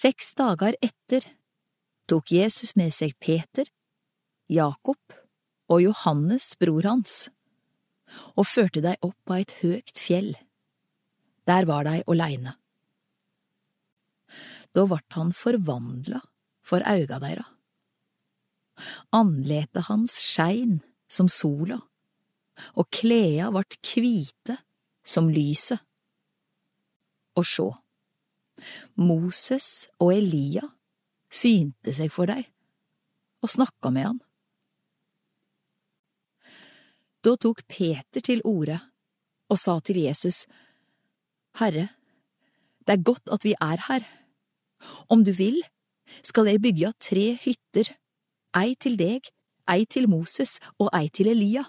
Seks dager etter tok Jesus med seg Peter, Jakob og Johannes, bror hans, og førte dei opp på et høgt fjell. Der var dei åleine. Da vart han forvandla for auga deira. Andletet hans skein som sola, og kleda vart kvite som lyset. Og sjå, Moses og Elia synte seg for dei og snakka med han. Da tok Peter til orde og sa til Jesus, Herre, det er godt at vi er her. Om du vil, skal jeg bygge tre hytter, ei til deg, ei til Moses og ei til Elia.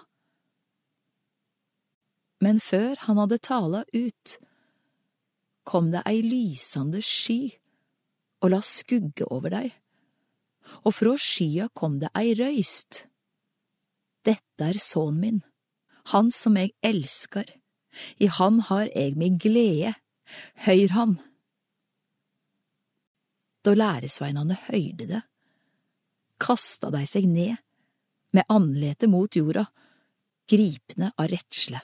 Men før han hadde tala ut, kom det ei lysende sky og la skugge over deg, og fra skya kom det ei røyst. Dette er sønnen min, han som jeg elsker, i han har jeg mi glede, høyr han. Da læresveinane høyrde det, kasta dei seg ned, med andletet mot jorda, gripne av redsle.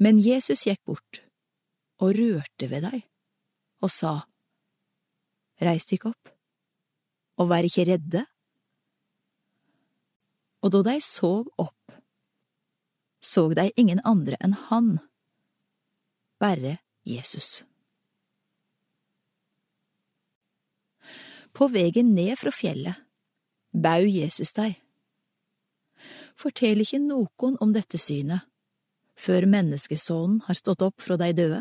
Men Jesus gikk bort og rørte ved deg og sa, Reis dykk opp, og vær ikke redde. Og da dei sov opp, så dei ingen andre enn han, bare Jesus. På vegen ned fra fjellet bau Jesus dei. Fortell ikke noen om dette synet før menneskesonen har stått opp fra de døde.